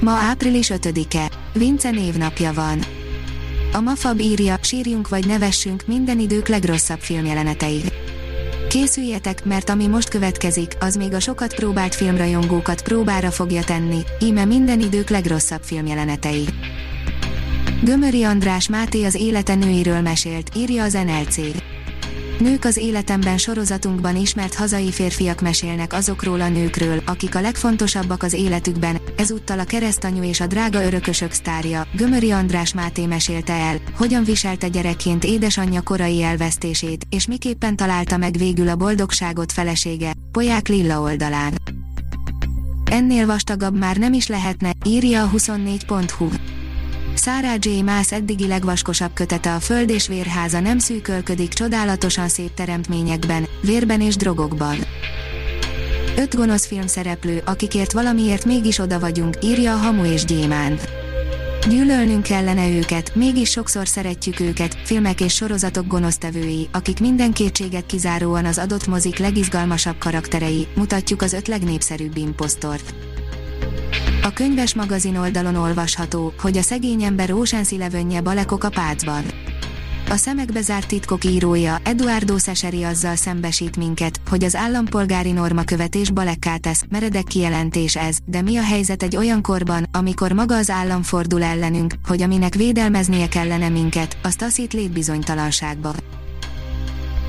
Ma április 5-e, Vince névnapja van. A Mafab írja, sírjunk vagy nevessünk minden idők legrosszabb filmjelenetei. Készüljetek, mert ami most következik, az még a sokat próbált filmrajongókat próbára fogja tenni, íme minden idők legrosszabb filmjelenetei. Gömöri András Máté az élete nőiről mesélt, írja az NLC. Nők az életemben sorozatunkban ismert hazai férfiak mesélnek azokról a nőkről, akik a legfontosabbak az életükben, ezúttal a keresztanyú és a drága örökösök sztárja, Gömöri András Máté mesélte el, hogyan viselte gyerekként édesanyja korai elvesztését, és miképpen találta meg végül a boldogságot felesége, Poják Lilla oldalán. Ennél vastagabb már nem is lehetne, írja a 24.hu. Sarah J. Maas eddigi legvaskosabb kötete a Föld és Vérháza nem szűkölködik csodálatosan szép teremtményekben, vérben és drogokban. Öt gonosz filmszereplő, akikért valamiért mégis oda vagyunk, írja a Hamu és Gyémánt. Gyűlölnünk kellene őket, mégis sokszor szeretjük őket, filmek és sorozatok gonosztevői, akik minden kétséget kizáróan az adott mozik legizgalmasabb karakterei, mutatjuk az öt legnépszerűbb imposztort. A könyves magazin oldalon olvasható, hogy a szegény ember Ocean's Elevenje balekok a pácban. A szemekbe zárt titkok írója, Eduardo Szeseri azzal szembesít minket, hogy az állampolgári norma követés balekká tesz, meredek kijelentés ez, de mi a helyzet egy olyan korban, amikor maga az állam fordul ellenünk, hogy aminek védelmeznie kellene minket, azt taszít létbizonytalanságba.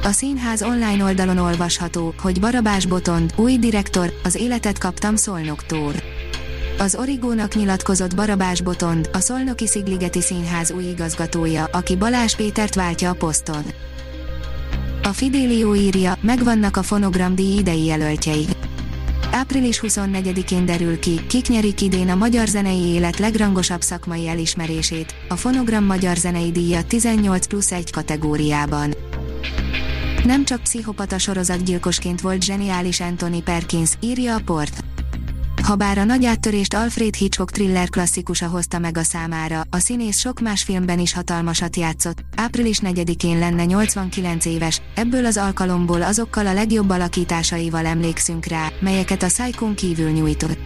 A színház online oldalon olvasható, hogy Barabás Botond, új direktor, az életet kaptam Szolnoktól. Az Origónak nyilatkozott Barabás Botond, a Szolnoki Szigligeti Színház új igazgatója, aki Balázs Pétert váltja a poszton. A Fidelio írja, megvannak a fonogramdíj idei jelöltjei. Április 24-én derül ki, kik nyerik idén a magyar zenei élet legrangosabb szakmai elismerését, a Fonogram Magyar Zenei Díja 18 plusz 1 kategóriában. Nem csak pszichopata sorozatgyilkosként volt zseniális Anthony Perkins, írja a port. Habár a nagy áttörést Alfred Hitchcock thriller klasszikusa hozta meg a számára, a színész sok más filmben is hatalmasat játszott, április 4-én lenne 89 éves, ebből az alkalomból azokkal a legjobb alakításaival emlékszünk rá, melyeket a Psychon kívül nyújtott.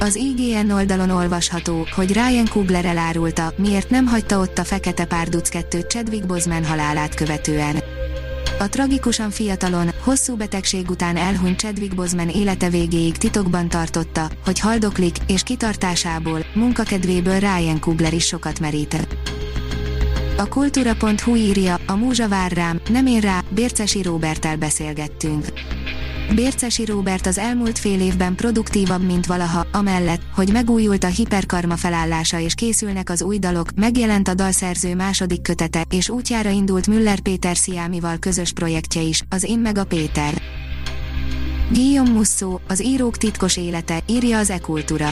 Az IGN oldalon olvasható, hogy Ryan Coogler elárulta, miért nem hagyta ott a Fekete Párduc 2 Chadwick Boseman halálát követően. A tragikusan fiatalon, hosszú betegség után elhunyt Chadwick Boseman élete végéig titokban tartotta, hogy haldoklik, és kitartásából, munkakedvéből Ryan Coogler is sokat merített. A kultúra.hu írja, a múzsa vár rám, nem én rá, Bércesi Róbertel beszélgettünk. Bércesi Róbert az elmúlt fél évben produktívabb, mint valaha, amellett, hogy megújult a hiperkarma felállása és készülnek az új dalok, megjelent a dalszerző második kötete, és útjára indult Müller Péter Sziámival közös projektje is, az Én meg a Péter. Guillaume Musso, az írók titkos élete, írja az e-kultúra.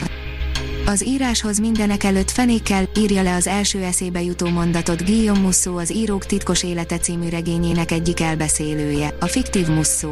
Az íráshoz mindenek előtt fenékkel, írja le az első eszébe jutó mondatot Guillaume Musso az Írók titkos élete című regényének egyik elbeszélője, a fiktív Musso.